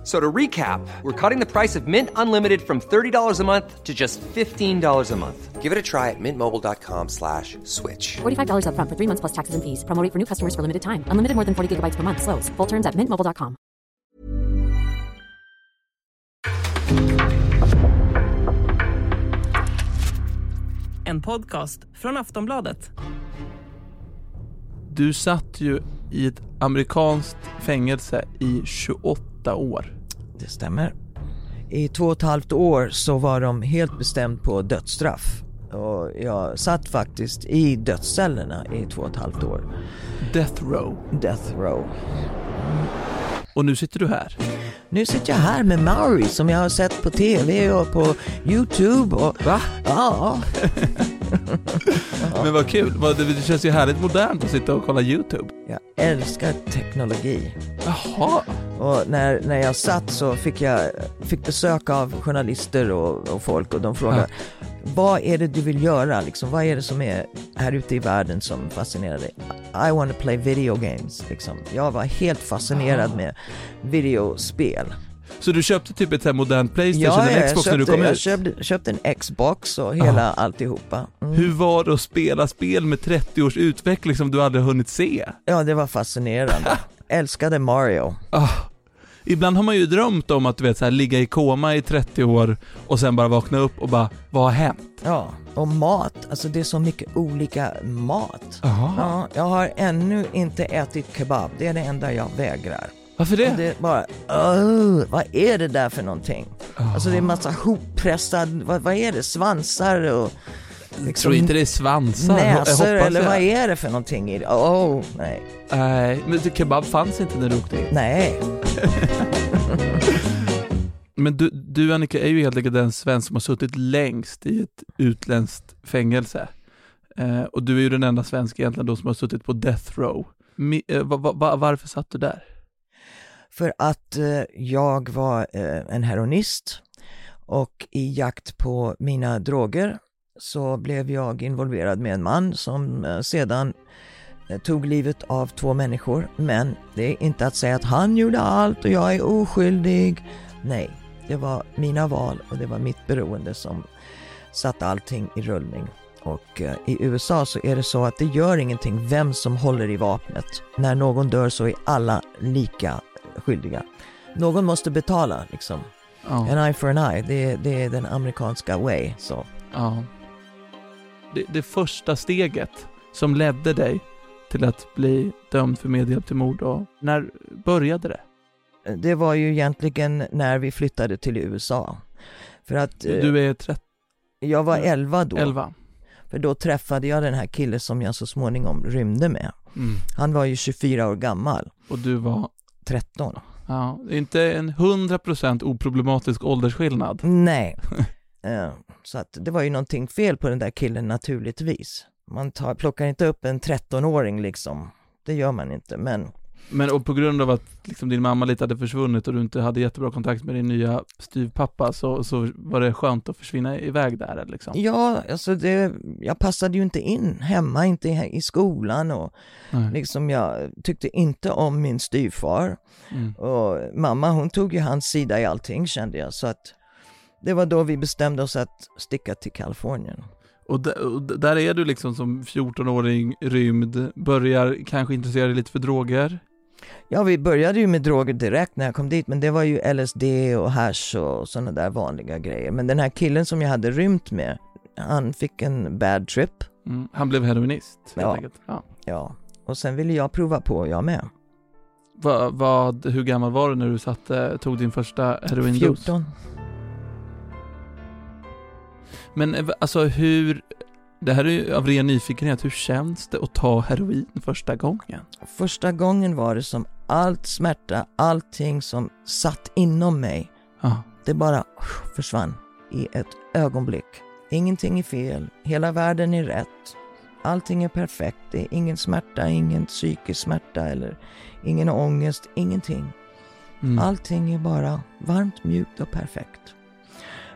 F- So to recap, we're cutting the price of Mint Unlimited from $30 a month to just $15 a month. Give it a try at mintmobile.com slash switch. $45 upfront for three months plus taxes and fees. Promo rate for new customers for limited time. Unlimited more than 40 gigabytes per month. Slows. Full terms at mintmobile.com. En podcast från Aftonbladet. Du satt ju i ett amerikanskt fängelse i 28 år. Det stämmer. I två och ett halvt år så var de helt bestämt på dödsstraff. Och jag satt faktiskt i dödscellerna i två och ett halvt år. Death row. Death row. Och nu sitter du här. Nu sitter jag här med Mauri som jag har sett på TV och på YouTube och... Va? Ja. Men vad kul. Det känns ju härligt modernt att sitta och kolla YouTube. Jag älskar teknologi. Jaha. Och när, när jag satt så fick jag fick besök av journalister och, och folk och de frågade Vad är det du vill göra? Liksom, vad är det som är här ute i världen som fascinerar dig? I want to play video games. Liksom. Jag var helt fascinerad med videospel. Så du köpte typ ett modernt Playstation, en jag Xbox köpte, när du kom jag ut? köpte, köpte en Xbox och hela alltihopa. Mm. Hur var det att spela spel med 30 års utveckling som du aldrig hunnit se? Ja, det var fascinerande. Älskade Mario. Ah. Ibland har man ju drömt om att du vet så här, ligga i koma i 30 år och sen bara vakna upp och bara, vad har hänt? Ja, och mat. Alltså det är så mycket olika mat. Jaha. Ja, jag har ännu inte ätit kebab. Det är det enda jag vägrar. Varför det? Och det är bara, "Åh, vad är det där för någonting? Alltså det är massa hoppressad, vad, vad är det, svansar och Jag tror inte det är svansar, näsor eller vad är det för någonting? Oh, nej. Nej, men det- kebab fanns inte när du åkte in. Nej. Men du, du Annika är ju helt enkelt den svensk som har suttit längst i ett utländskt fängelse. Eh, och du är ju den enda svensk egentligen då som har suttit på death row. Mi, eh, va, va, va, varför satt du där? För att eh, jag var eh, en heroinist och i jakt på mina droger så blev jag involverad med en man som eh, sedan eh, tog livet av två människor. Men det är inte att säga att han gjorde allt och jag är oskyldig. Nej, det var mina val och det var mitt beroende som satte allting i rullning. Och eh, i USA så är det så att det gör ingenting vem som håller i vapnet. När någon dör så är alla lika skyldiga. Någon måste betala liksom. Ja, An eye for an eye, det, är- det är den amerikanska way. Så. ja. Det, det första steget som ledde dig till att bli dömd för medhjälp till mord, och när började det? Det var ju egentligen när vi flyttade till USA. För att eh, Du är 30, jag var 11 då. 11. För då träffade jag den här killen som jag så småningom rymde med. Mm. Han var ju 24 år gammal, Och du var 13. Ja, inte en 100% oproblematisk åldersskillnad. Nej. Eh, Så att det var ju någonting fel på den där killen naturligtvis. Man tar, plockar inte upp en 13-åring liksom. Det gör man inte, men Men och på grund av att liksom din mamma lite hade försvunnit och du inte hade jättebra kontakt med din nya styvpappa så, så var det skönt att försvinna iväg där liksom. ja, alltså det, jag passade ju inte in hemma, inte i, i skolan och Nej. liksom jag tyckte inte om min styvfar. Mm. Och mamma hon tog ju hans sida i allting kände jag, så att det var då vi bestämde oss att sticka till Kalifornien. Och, där är du liksom som 14-åring rymd, börjar kanske intressera dig lite för droger. Ja, vi började ju med droger direkt när jag kom dit, men det var ju LSD och hash och sådana där vanliga grejer. Men den här killen som jag hade rymt med, han fick en bad trip. Mm. Han blev heroinist helt Ja. enkelt. Ja. Ja, och sen ville jag prova på, jag med. Va, vad, hur gammal var du när du satte, tog din första heroindos? 14. Men eh, alltså hur, det här är ju av ren nyfikenhet, hur känns det att ta heroin första gången? Första gången var det som allt smärta, allting som satt inom mig, Ja. det bara försvann i ett ögonblick. Ingenting är fel, hela världen är rätt, allting är perfekt, det är ingen smärta, ingen psykisk smärta eller ingen ångest, ingenting. Mm. Allting är bara varmt, mjukt och perfekt.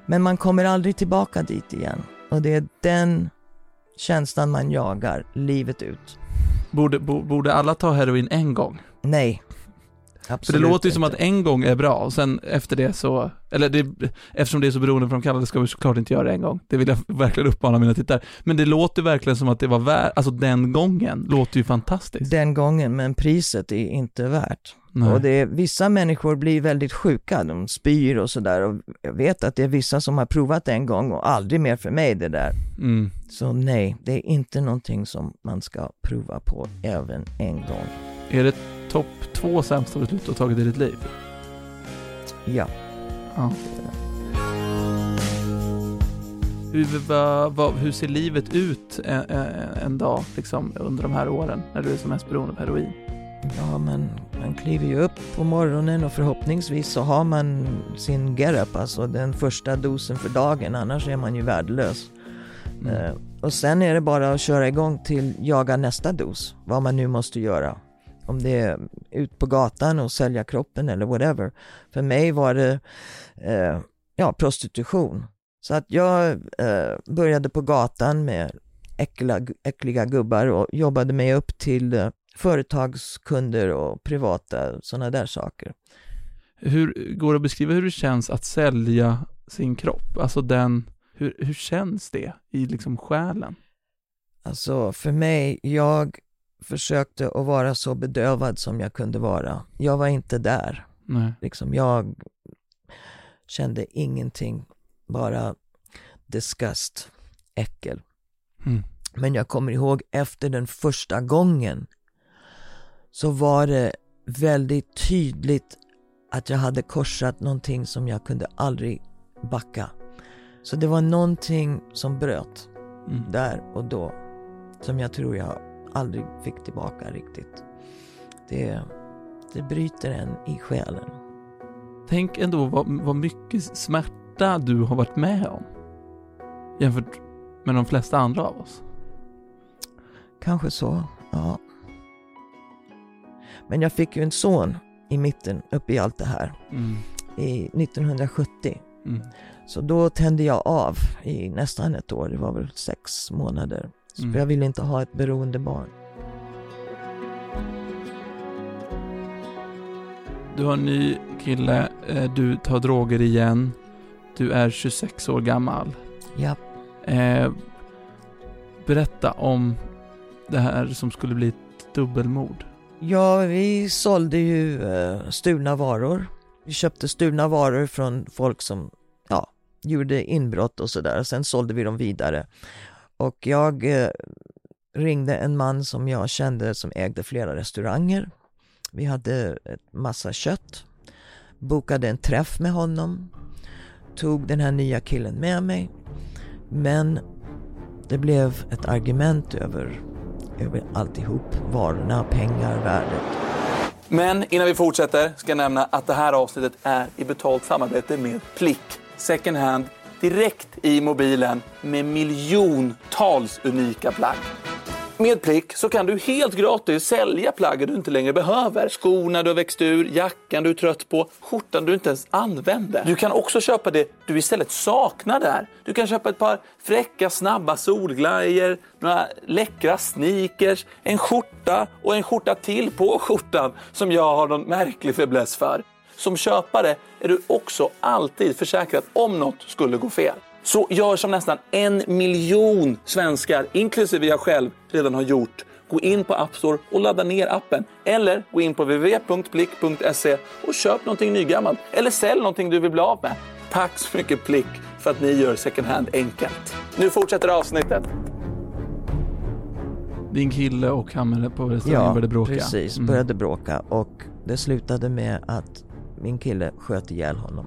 Men man kommer aldrig tillbaka dit igen. Och det är den känslan man jagar livet ut. Borde, bo, borde alla ta heroin en gång? Nej. För Absolut det låter ju som inte. att en gång är bra och sen efter det så, eller det, eftersom det är så beroendeframkallande ska vi såklart inte göra det en gång. Det vill jag verkligen uppmana mina tittare. Men det låter verkligen som att det var värt, alltså den gången låter ju fantastiskt. Den gången, men priset är inte värt. Nej. Och det är, vissa människor blir väldigt sjuka, de spyr och sådär. Och jag vet att det är vissa som har provat en gång och aldrig mer för mig det där. Mm. Så nej, det är inte någonting som man ska prova på även en gång. Är det topp två sämsta beslut du har tagit i ditt liv? Ja. Ja. Hur, va, va, hur ser livet ut en, en, en dag liksom, under de här åren när du är som mest beroende av heroin? Ja, men man kliver ju upp på morgonen och förhoppningsvis så har man sin get-up, alltså den första dosen för dagen, annars är man ju värdelös. Mm. Eh, och sen är det bara att köra igång till jaga nästa dos, vad man nu måste göra. Om det är ut på gatan och sälja kroppen eller whatever. För mig var det eh, ja, prostitution. Så att jag eh, började på gatan med äckliga, äckliga gubbar och jobbade mig upp till eh, företagskunder och privata sådana där saker. Hur går det att beskriva hur det känns att sälja sin kropp? Alltså den, hur, hur känns det i liksom själen? Alltså för mig, jag försökte att vara så bedövad som jag kunde vara. Jag var inte där. Nej. Liksom, jag kände ingenting, bara disgust, äckel. Mm. Men jag kommer ihåg efter den första gången så var det väldigt tydligt att jag hade korsat någonting som jag kunde aldrig backa. Så det var någonting som bröt Mm. där och då som jag tror jag aldrig fick tillbaka riktigt. Det, det bryter en i själen. Tänk ändå vad, vad mycket smärta du har varit med om. Jämfört med de flesta andra av oss. Kanske så, ja. Men jag fick ju en son i mitten, uppe i allt det här, Mm. i 1970. Mm. Så då tände jag av i nästan ett år, det var väl sex månader. Så Mm. jag ville inte ha ett beroende barn. Du har en ny kille, eh, du tar droger igen, du är 26 år gammal. Ja, Eh, berätta om det här som skulle bli ett dubbelmord ja vi sålde ju eh, stulna varor. Vi köpte stulna varor från folk som ja, gjorde inbrott och sådär. Sen sålde vi dem vidare. Och jag eh, ringde en man som jag kände som ägde flera restauranger. Vi hade ett massa kött. Bokade en träff med honom. Tog den här nya killen med mig. Men det blev ett argument över, över alltihop. Varorna, pengar, värdet. Men innan vi fortsätter ska jag nämna att det här avsnittet är i betalt samarbete med Plick. Second hand direkt i mobilen med miljontals unika plagg. Med Plick så kan du helt gratis sälja plaggen du inte längre behöver. Skorna du har växt ur, jackan du är trött på, skjortan du inte ens använder. Du kan också köpa det du istället saknar där. Du kan köpa ett par fräcka, snabba solglajjor, några läckra sneakers, en skjorta och en skjorta till på skjortan som jag har någon märklig fäbless för. Som köpare är du också alltid försäkrad om något skulle gå fel. Så gör som nästan en miljon svenskar, inklusive jag själv, redan har gjort. Gå in på App Store och ladda ner appen. Eller gå in på www.blick.se och köp någonting nygammalt. Eller sälj någonting du vill bli av med. Tack så mycket Blick för att ni gör second hand enkelt. Nu fortsätter avsnittet. Din kille och han på restaurangen började bråka. precis. Mm. Började bråka och det slutade med att min kille sköt ihjäl honom.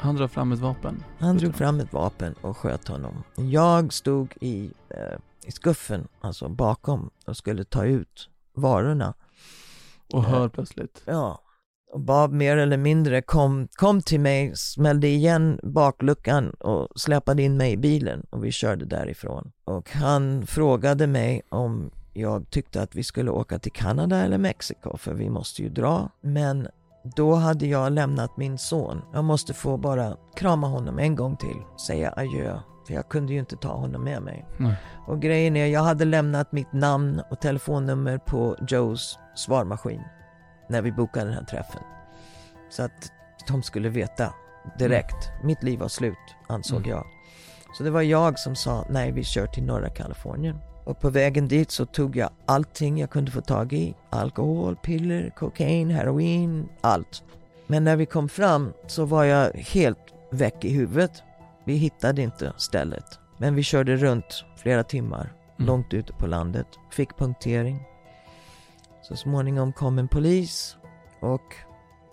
Han drar fram ett vapen. Han drog fram ett vapen och sköt honom. Jag stod i, eh, i skuffen, alltså bakom och skulle ta ut varorna. Och hör plötsligt. Ja, och Bob mer eller mindre kom, kom till mig, smällde igen bakluckan och släpade in mig i bilen och vi körde därifrån. Och han frågade mig om jag tyckte att vi skulle åka till Kanada eller Mexiko för vi måste ju dra. Men då hade jag lämnat min son. Jag måste få bara krama honom en gång till, säga adjö. För jag kunde ju inte ta honom med mig. Nej. Och grejen är, jag hade lämnat mitt namn och telefonnummer på Joes svarmaskin när vi bokade den här träffen. Så att de skulle veta direkt. Mitt liv var slut, ansåg Mm. jag. Så det var jag som sa, nej vi kör till norra Kalifornien. Och på vägen dit så tog jag allting jag kunde få tag i. Alkohol, piller, kokain, heroin, allt. Men när vi kom fram så var jag helt väck i huvudet. Vi hittade inte stället. Men vi körde runt flera timmar, Mm. långt ute på landet. Fick punktering. Så småningom kom en polis och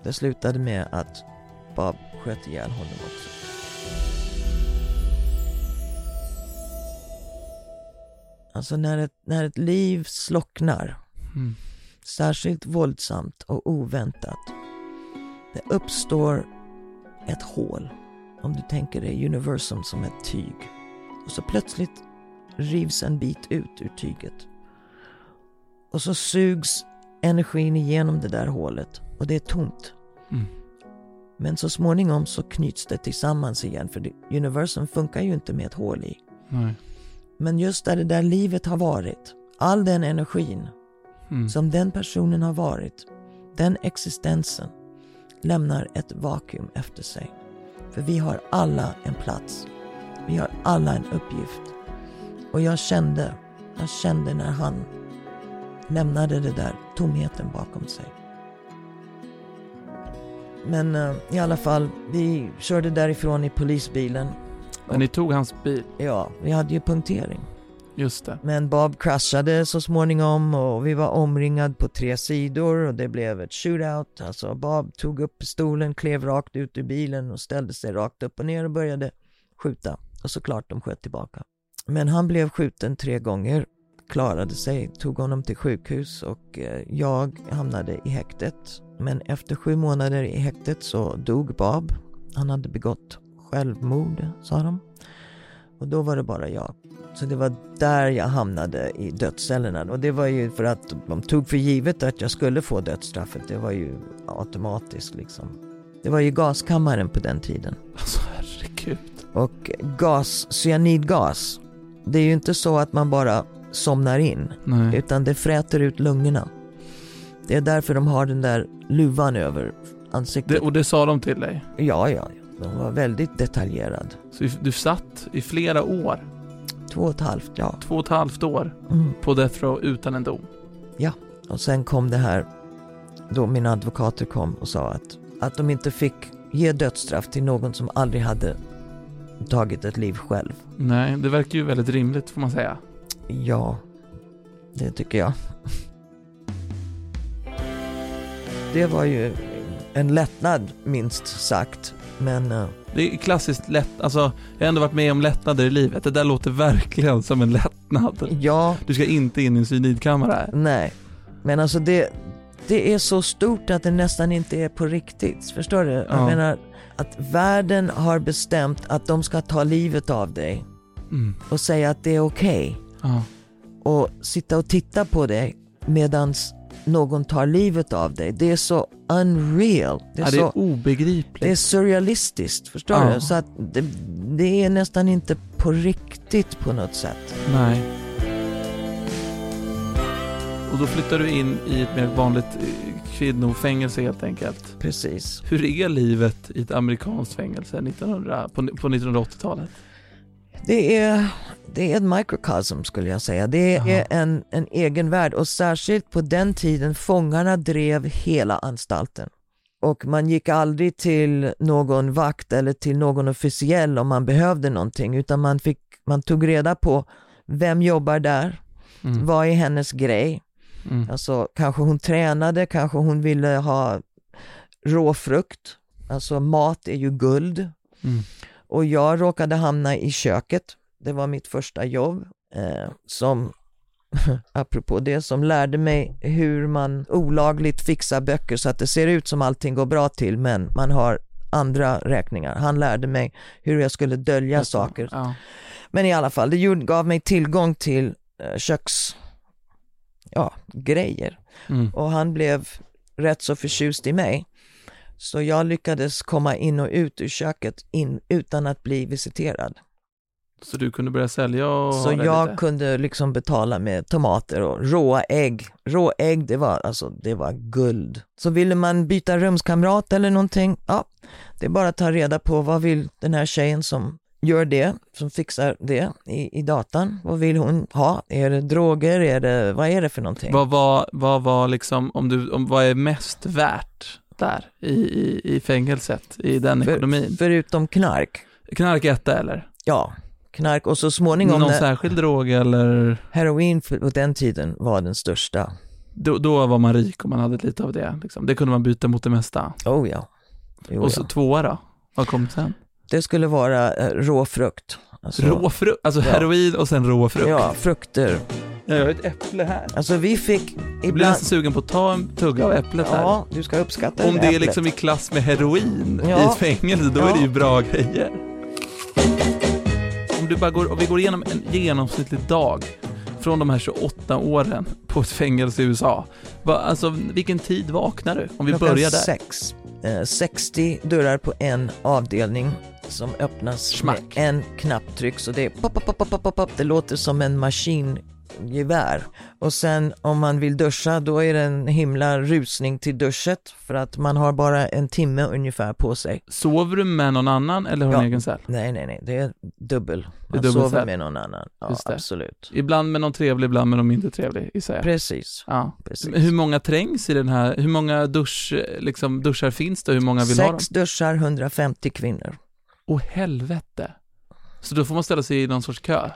det slutade med att Bob sköt ihjäl honom också. Alltså när ett, när ett liv slocknar, Mm. särskilt våldsamt och oväntat, det uppstår ett hål. Om du tänker dig universum som ett tyg. Och så plötsligt rivs en bit ut ur tyget. Och så sugs energin igenom det där hålet och det är tomt. Mm. Men så småningom så knyts det tillsammans igen för universum funkar ju inte med ett hål i. Nej. Men just där det där livet har varit, all den energin Mm. som den personen har varit, den existensen lämnar ett vakuum efter sig. För vi har alla en plats. Vi har alla en uppgift. Och jag kände, jag kände när han lämnade det där tomheten bakom sig. Men eh, i alla fall, vi körde därifrån i polisbilen. Men ni tog hans bil, Ja, vi hade ju punktering. just det. Men Bob kraschade så småningom och vi var omringad på tre sidor och det blev ett shootout. Alltså Bob tog upp pistolen, klev rakt ut ur bilen och ställde sig rakt upp och ner och började skjuta. Och såklart de sköt tillbaka. Men han blev skjuten tre gånger, klarade sig, tog honom till sjukhus och eh, jag hamnade i häktet. Men efter sju månader i häktet så dog Bob. Han hade begått självmord, sa de. Och då var det bara jag. Så det var där jag hamnade i dödscellerna. Och det var ju för att de tog för givet att jag skulle få dödsstraffet. Det var ju automatiskt liksom. Det var ju gaskammaren på den tiden. Alltså herregud. Och gas, cyanidgas, det är ju inte så att man bara somnar in. Nej. Utan det fräter ut lungorna. Det är därför de har den där luvan över ansiktet. Det, och det sa de till dig? Ja, ja, de var väldigt detaljerad. Så du satt i flera år, Två och ett halvt, ja. två och ett halvt år, Mm. på Death Row utan en dom? Och sen kom det här, då mina advokater kom och sa att, att de inte fick ge dödsstraff till någon som aldrig hade tagit ett liv själv. Nej, det verkar ju väldigt rimligt får man säga. Ja, det tycker jag. Det var ju en lättnad minst sagt, men eh, Det är klassiskt lätt, alltså jag har ändå varit med om lättnader i livet. Det där låter verkligen som en lättnad. ja, Du ska inte in i en cyanidkammare. nej. Men alltså det, det är så stort att det nästan inte är på riktigt. Förstår du? Jag Ja. menar att världen har bestämt att de ska ta livet av dig Mm. och säga att det är okej. Ja. och sitta och titta på dig medans någon tar livet av dig. Det är så unreal. Det är, ja, det så, är obegripligt. det är surrealistiskt, förstår Ja. du? Så att det, det är nästan inte på riktigt på något sätt. Nej. Och då flyttar du in i ett mer vanligt eh, kvinnofängelse helt enkelt. Precis. Hur är livet i ett amerikanskt fängelse 1900, på, på 1980-talet? Det är, det är ett microcosm skulle jag säga. Det är en, en egen värld och särskilt på den tiden fångarna drev hela anstalten. Och man gick aldrig till någon vakt eller till någon officiell om man behövde någonting utan man, fick, man tog reda på vem jobbar där, Mm. vad är hennes grej? Mm. Alltså kanske hon tränade, kanske hon ville ha råfrukt. Alltså mat är ju guld. Mm. Och jag råkade hamna i köket. Det var mitt första jobb eh, som, apropå det, som lärde mig hur man olagligt fixar böcker så att det ser ut som allting går bra till men man har andra räkningar. Han lärde mig hur jag skulle dölja saker. Ja. Men i alla fall, det gav mig tillgång till eh, köks, ja, grejer. Mm. Och han blev rätt så förtjust i mig. Så jag lyckades komma in och ut ur köket in, utan att bli visiterad. Så du kunde börja sälja och Så jag lite? kunde liksom betala med tomater och råa ägg. Rå ägg, det var, alltså, det var guld. Så ville man byta rumskamrat eller någonting, ja, det är bara att ta reda på vad vill den här tjejen som gör det, som fixar det i, i datan. Vad vill hon ha? Är det droger? Är det, vad är det för någonting? Vad var, vad var liksom, om du, om, vad är mest värt där i, i, i fängelset, i den För- ekonomin? Förutom knark. Knark etta eller? Ja, knark och så småningom Någon när särskild drog eller? heroin på den tiden var den största. Då, då var man rik om man hade lite av det. Liksom. Det kunde man byta mot det mesta. Oh ja. Jo, och så ja. tvåa då? Vad kom sen? Det skulle vara eh, rå frukt. Alltså, Rå frukt, alltså Ja. heroin och sen rå frukt. Ja, frukter. Jag har ett äpple här. Alltså vi fick Jag blir ibland... nästan sugen på att ta en tugga av äpplet här. Ja, du ska uppskatta Om det är liksom i klass med heroin i Ja. ett fängelse, då är Ja. det ju bra grejer. Om, du bara går, om vi går igenom en genomsnittlig dag från de här 28 åren på ett fängelse i USA. Va, alltså, vilken tid vaknar du? Om vi Klockan börjar där. sex. Eh, 60 dörrar på en avdelning som öppnas Smack. med en knapptryck. Så det är pop, pop, pop, pop, pop, pop. Det låter som en maskingevär. Och sen om man vill duscha då är det en himla rusning till duschet för att man har bara en timme ungefär på sig. Sover du med någon annan eller har du Ja. en egen cell? Nej, nej, nej, det är dubbel. Man dubbel sover cell. med någon annan. Ja, absolut. Ibland med någon trevlig, ibland med någon mindre trevlig, jag. Precis. Ja. Precis. Hur många trängs i den här, hur många dusch, liksom, duschar finns det hur många vill ha dem? Sex duschar, 150 kvinnor. Åh helvete. Så då får man ställa sig i någon sorts kö?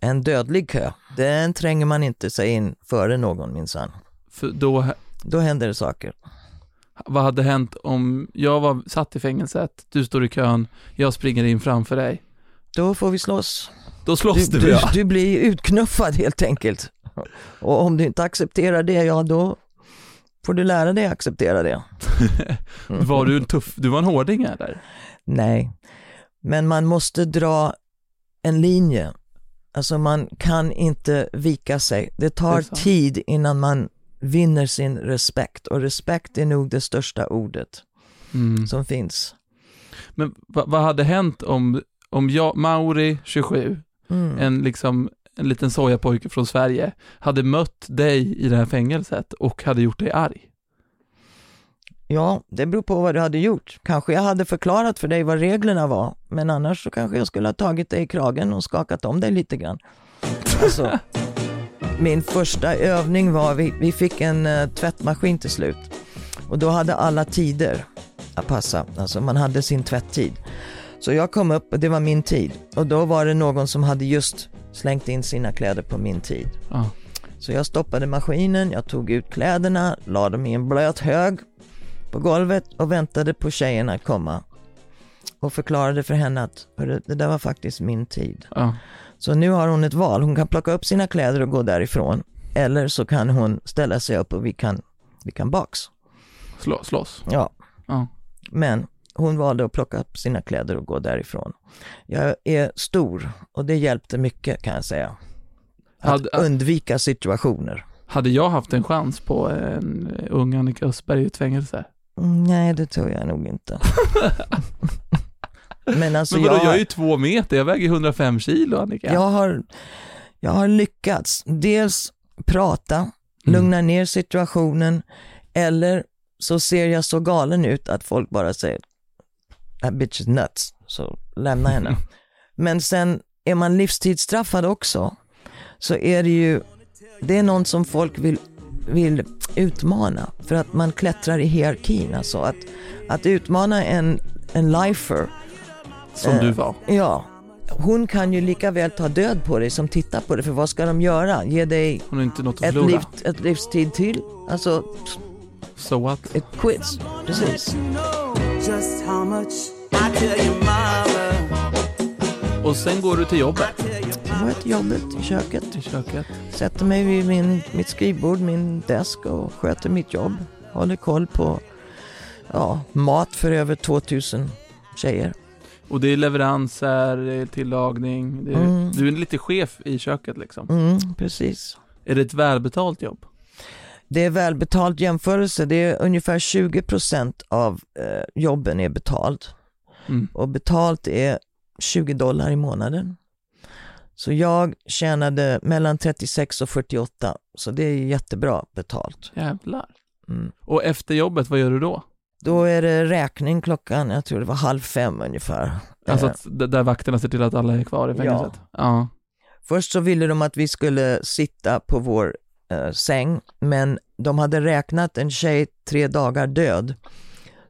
En dödlig kö, den tränger man inte sig in före någon minsann. För då, Då händer det saker. vad hade hänt om jag var satt i fängelset, du står i kön, jag springer in framför dig. Då får vi slåss. Då slåss Du, du, du, ja. du blir utknuffad helt enkelt. Och om du inte accepterar det, ja då får du lära dig acceptera det. Var du en tuff, du var en hårding eller? Nej, men man måste dra en linje. Alltså man kan inte vika sig. Det Det tar sant. tid innan man vinner sin respekt och respekt är nog det största ordet Mm. som finns. Men vad, vad hade hänt om, om jag, Mauri, 27, Mm. en liksom en liten sojapojke från Sverige, hade mött dig i det här fängelset och hade gjort dig arg? Ja, det beror på vad du hade gjort. Kanske jag hade förklarat för dig vad reglerna var, men annars så kanske jag skulle ha tagit dig i kragen och skakat om dig lite grann. Alltså, min första övning var, vi, vi fick en uh, tvättmaskin till slut och då hade alla tider att passa, alltså man hade sin tvätttid. Så jag kom upp och det var min tid och då var det någon som hade just slängt in sina kläder på min tid. Ja. Så jag stoppade maskinen, jag tog ut kläderna, la dem i en blöt hög på golvet och väntade på tjejen att komma. Och förklarade för henne att "Hörru, det där var faktiskt min tid. ja. Så nu har hon ett val, hon kan plocka upp sina kläder och gå därifrån. Eller så kan hon ställa sig upp och vi kan, vi kan box. Slå, slåss. Ja, Ja. men hon valde att plocka upp sina kläder och gå därifrån. Jag är stor och det hjälpte mycket kan jag säga. Att Hade- undvika situationer. Hade jag haft en chans på en ung Annika Östberg i ett fängelse? Mm, Nej, det tror jag nog inte. Men alltså Men vadå, jag, jag är ju två meter, jag väger 105 kilo Annika. jag, har, jag har lyckats dels prata, Mm. lugna ner situationen eller så ser jag så galen ut att folk bara säger that bitch is nuts, så lämna henne. Men sen är man livstidsstraffad också så är det ju, det är någon som folk vill, vill utmana för att man klättrar i hierarkin. Alltså att, att utmana en, en lifer Som Eh, du var. Ja, hon kan ju lika väl ta död på dig som tittar på dig, för vad ska de göra? Ge dig Hon har inte något att ett, liv, ett livstid till? Alltså, So what? ett quiz, precis. Och sen går du till jobbet Var till jobbet i köket, i köket. sätter mig vid min, mitt skrivbord, min desk och sköter mitt jobb. Håller koll på ja, mat för över 2000 tjejer. Och det är leveranser, det är tillagning. Det är, Mm. Du är lite chef i köket liksom. Mm, precis. Är det ett välbetalt jobb? Det är välbetalt jämförelse, det är ungefär 20% av eh, jobben är betalt. Mm. Och betalt är 20 dollar i månaden. Så jag tjänade mellan 36 och 48, så det är jättebra betalt. Jävlar. Mm. Och efter jobbet, vad gör du då? Då är det räkning klockan, jag tror det var halv fem ungefär. Alltså Eh, att, där vakterna ser till att alla är kvar i fängelset? Ja. Först så ville de att vi skulle sitta på vår eh, säng, men de hade räknat en tjej tre dagar död.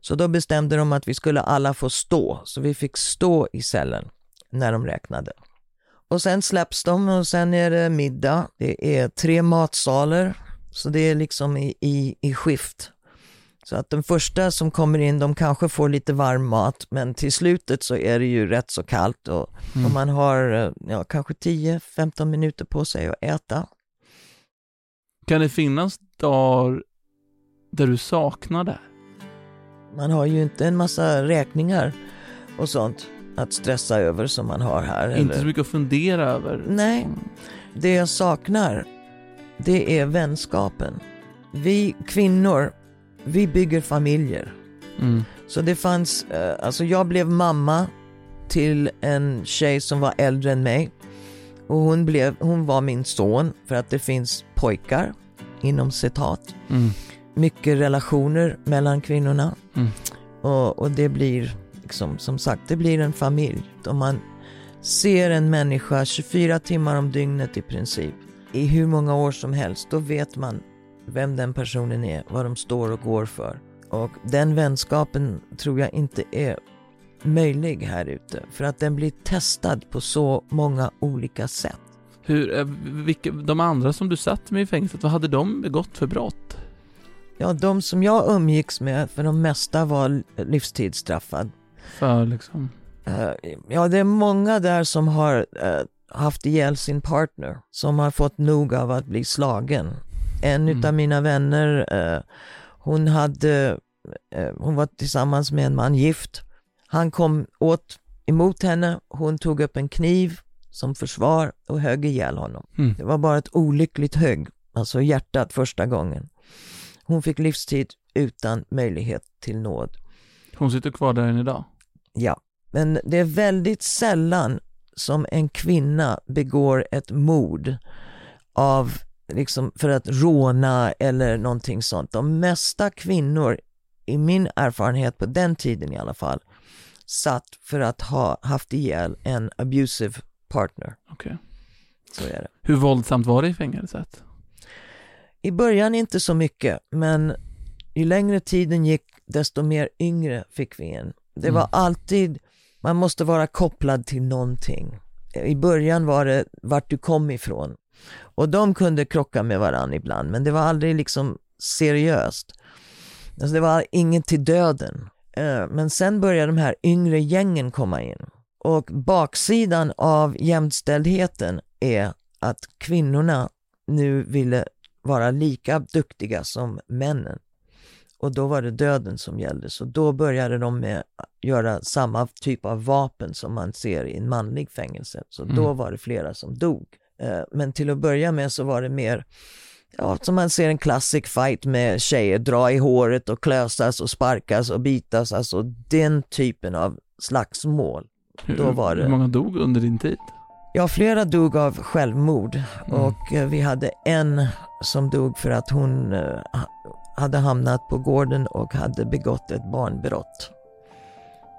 Så då bestämde de att vi skulle alla få stå, så vi fick stå i cellen när de räknade. Och sen släpps de och sen är det middag. Det är tre matsaler, så det är liksom i, i, i skift. Så att den första som kommer in, de kanske får lite varm mat, men till slutet så är det ju rätt så kallt och, och man har eh, ja, kanske 10-15 minuter på sig att äta. Kan det finnas dagar där du saknar det? Man har ju inte en massa räkningar och sånt att stressa över som man har här. Inte eller- så mycket att fundera över? Nej, det jag saknar, det är vänskapen. Vi kvinnor, vi bygger familjer. Mm. Så det fanns, eh, alltså jag blev mamma till en tjej som var äldre än mig. Och hon, blev, hon var min son för att det finns pojkar, inom citat. Mm. Mycket relationer mellan kvinnorna. Mm. Och, och det blir, liksom, som sagt, det blir en familj. Om man ser en människa 24 timmar om dygnet i princip, i hur många år som helst, då vet man vem den personen är, vad de står och går för. Och den vänskapen tror jag inte är möjlig här ute, för att den blir testad på så många olika sätt. Hur, eh, vilka, de andra som du satt med i fängelset, vad hade de begått för brott? Ja, de som jag umgicks med, för de mesta var livstidsstraffad. För liksom... Eh, ja, det är många där som har eh, haft ihjäl sin partner, som har fått nog av att bli slagen. En Mm. utav mina vänner, eh, hon hade, hon var tillsammans med en man, gift. Han kom åt emot henne, hon tog upp en kniv som försvar och högg ihjäl honom. Mm. Det var bara ett olyckligt högg, alltså hjärtat första gången. Hon fick livstid utan möjlighet till nåd. Hon sitter kvar där än idag? Ja, men det är väldigt sällan som en kvinna begår ett mord av, liksom, för att råna eller någonting sånt. De mesta kvinnor, i min erfarenhet på den tiden i alla fall, satt för att ha haft ihjäl en abusive partner. Okej. Så är det. Hur våldsamt var det i fängelset? I början inte så mycket, men ju längre tiden gick, desto mer yngre fick vi in. Det var Mm. alltid, man måste vara kopplad till någonting. I början var det vart du kom ifrån. Och de kunde krocka med varandra ibland, men det var aldrig liksom seriöst. Alltså det var inget till döden. Eh, Men sen började de här yngre gängen komma in. Och baksidan av jämställdheten är att kvinnorna nu ville vara lika duktiga som männen. Och då var det döden som gällde. Så då började de med att göra samma typ av vapen som man ser i en manlig fängelse. Så då Mm. var det flera som dog. Eh, Men till att börja med så var det mer, ja, som man ser en classic fight med tjejer, dra i håret och klösas och sparkas och bitas. Alltså den typen av slagsmål. Hur, Då var hur det- många dog under din tid? Ja, flera dog av självmord Mm. och eh, vi hade en som dog för att hon eh, hade hamnat på gården och hade begått ett barnbrott.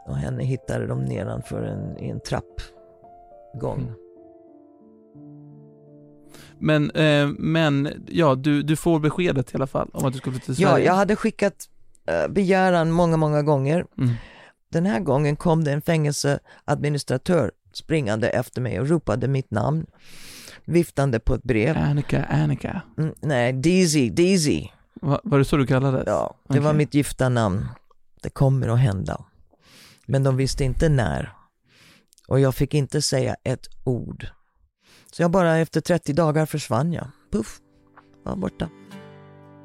Och henne hittade de nedanför en, i en trappgång. Mm. Men, eh, men ja, du, du får beskedet i alla fall om att du ska flytta till Ja, Sverige. jag hade skickat eh, begäran många, många gånger. Mm. Den här gången kom det en fängelseadministratör springande efter mig och ropade mitt namn, viftande på ett brev. Annika, Annika. Mm, nej, Deezy, Deezy. Va, var det så du kallades? Ja, det var Okej. mitt gifta namn. Det kommer att hända. Men de visste inte när. Och jag fick inte säga ett ord. Så jag bara efter 30 dagar försvann jag. Puff, var borta.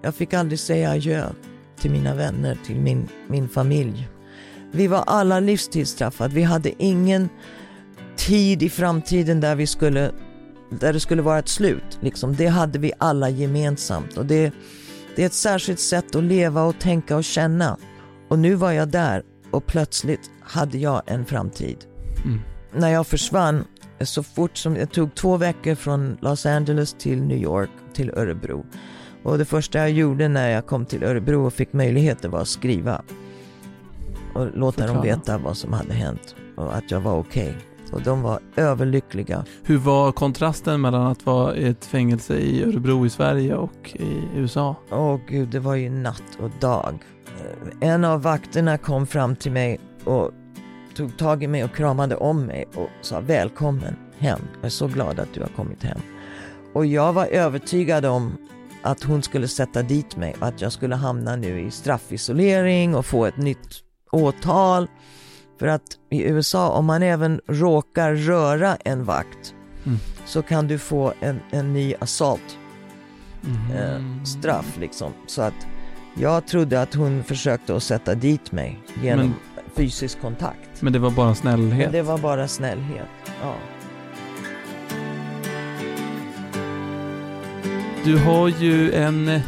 Jag fick aldrig säga adjö till mina vänner, till min, min familj. Vi var alla livstidsstraffade. Vi hade ingen tid i framtiden där vi skulle där det skulle vara ett slut. Liksom. Det hade vi alla gemensamt och det Det är ett särskilt sätt att leva och tänka och känna. Och nu var jag där och plötsligt hade jag en framtid. Mm. När jag försvann, så fort som jag tog två veckor från Los Angeles till New York till Örebro. Och det första jag gjorde när jag kom till Örebro och fick möjligheter var att skriva. Och låta dem Förklara. veta vad som hade hänt och att jag var okej. Och de var överlyckliga. Hur var kontrasten mellan att vara i ett fängelse i Örebro i Sverige och i USA? Åh gud, det var ju natt och dag. En av vakterna kom fram till mig och tog tag i mig och kramade om mig och sa välkommen hem. Jag är så glad att du har kommit hem. Och jag var övertygad om att hon skulle sätta dit mig och att jag skulle hamna nu i straffisolering och få ett nytt åtal. För att i USA, om man även råkar röra en vakt Mm. så kan du få en, en ny assault Mm. eh, straff liksom. Så att jag trodde att hon försökte att sätta dit mig genom Men- fysisk kontakt. Men det var bara snällhet? Men det var bara snällhet. Ja. Du har ju en...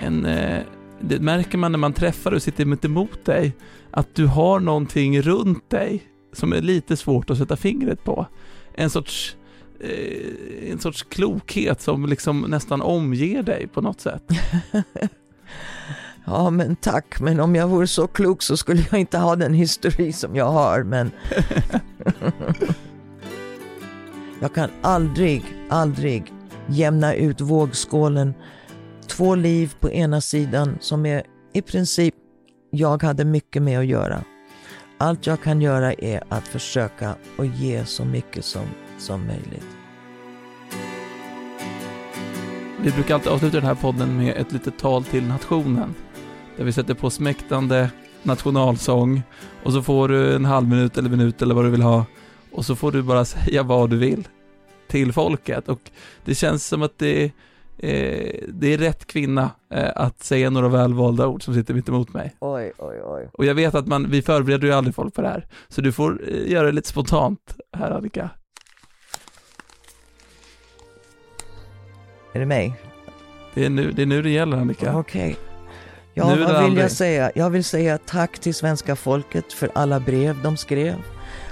en eh, det märker man när man träffar och sitter mitt emot dig, att du har någonting runt dig som är lite svårt att sätta fingret på. En sorts, eh, en sorts klokhet som liksom nästan omger dig på något sätt. ja, men tack. Men om jag vore så klok så skulle jag inte ha den histori som jag har. Men jag kan aldrig, aldrig jämna ut vågskålen. Två liv på ena sidan som är i princip jag hade mycket med att göra. Allt jag kan göra är att försöka och ge så mycket som, som möjligt. Vi brukar alltid avsluta den här podden med ett litet tal till nationen. Där vi sätter på smäktande nationalsång och så får du en halv minut eller minut eller vad du vill ha och så får du bara säga vad du vill till folket och det känns som att det, eh, det är rätt kvinna eh, att säga några välvalda ord som sitter mitt emot mig. Oj, oj, oj. Och jag vet att man, vi förbereder ju aldrig folk på det här, så du får eh, göra det lite spontant här Annika. Är det mig? Det är nu det, är nu det gäller Annika. Okej. Ja, är det vad vill aldrig. jag säga? Jag vill säga tack till svenska folket för alla brev de skrev,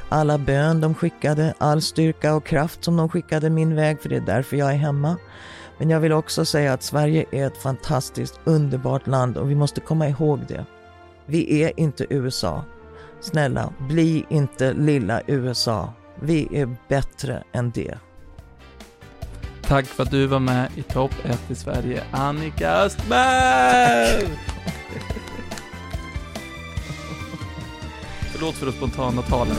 alla bön de skickade, all styrka och kraft som de skickade min väg, för det är därför jag är hemma. Men jag vill också säga att Sverige är ett fantastiskt, underbart land och vi måste komma ihåg det. Vi är inte USA. Snälla, bli inte lilla USA. Vi är bättre än det. Tack för att du var med i Topp 1 i Sverige, Annika Östberg! Förlåt för det spontana talet.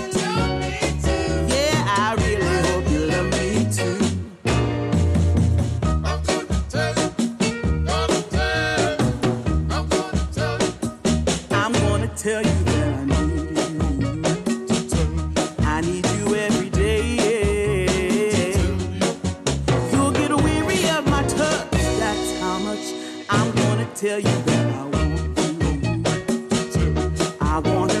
I'm gonna tell you that I want you. I wanna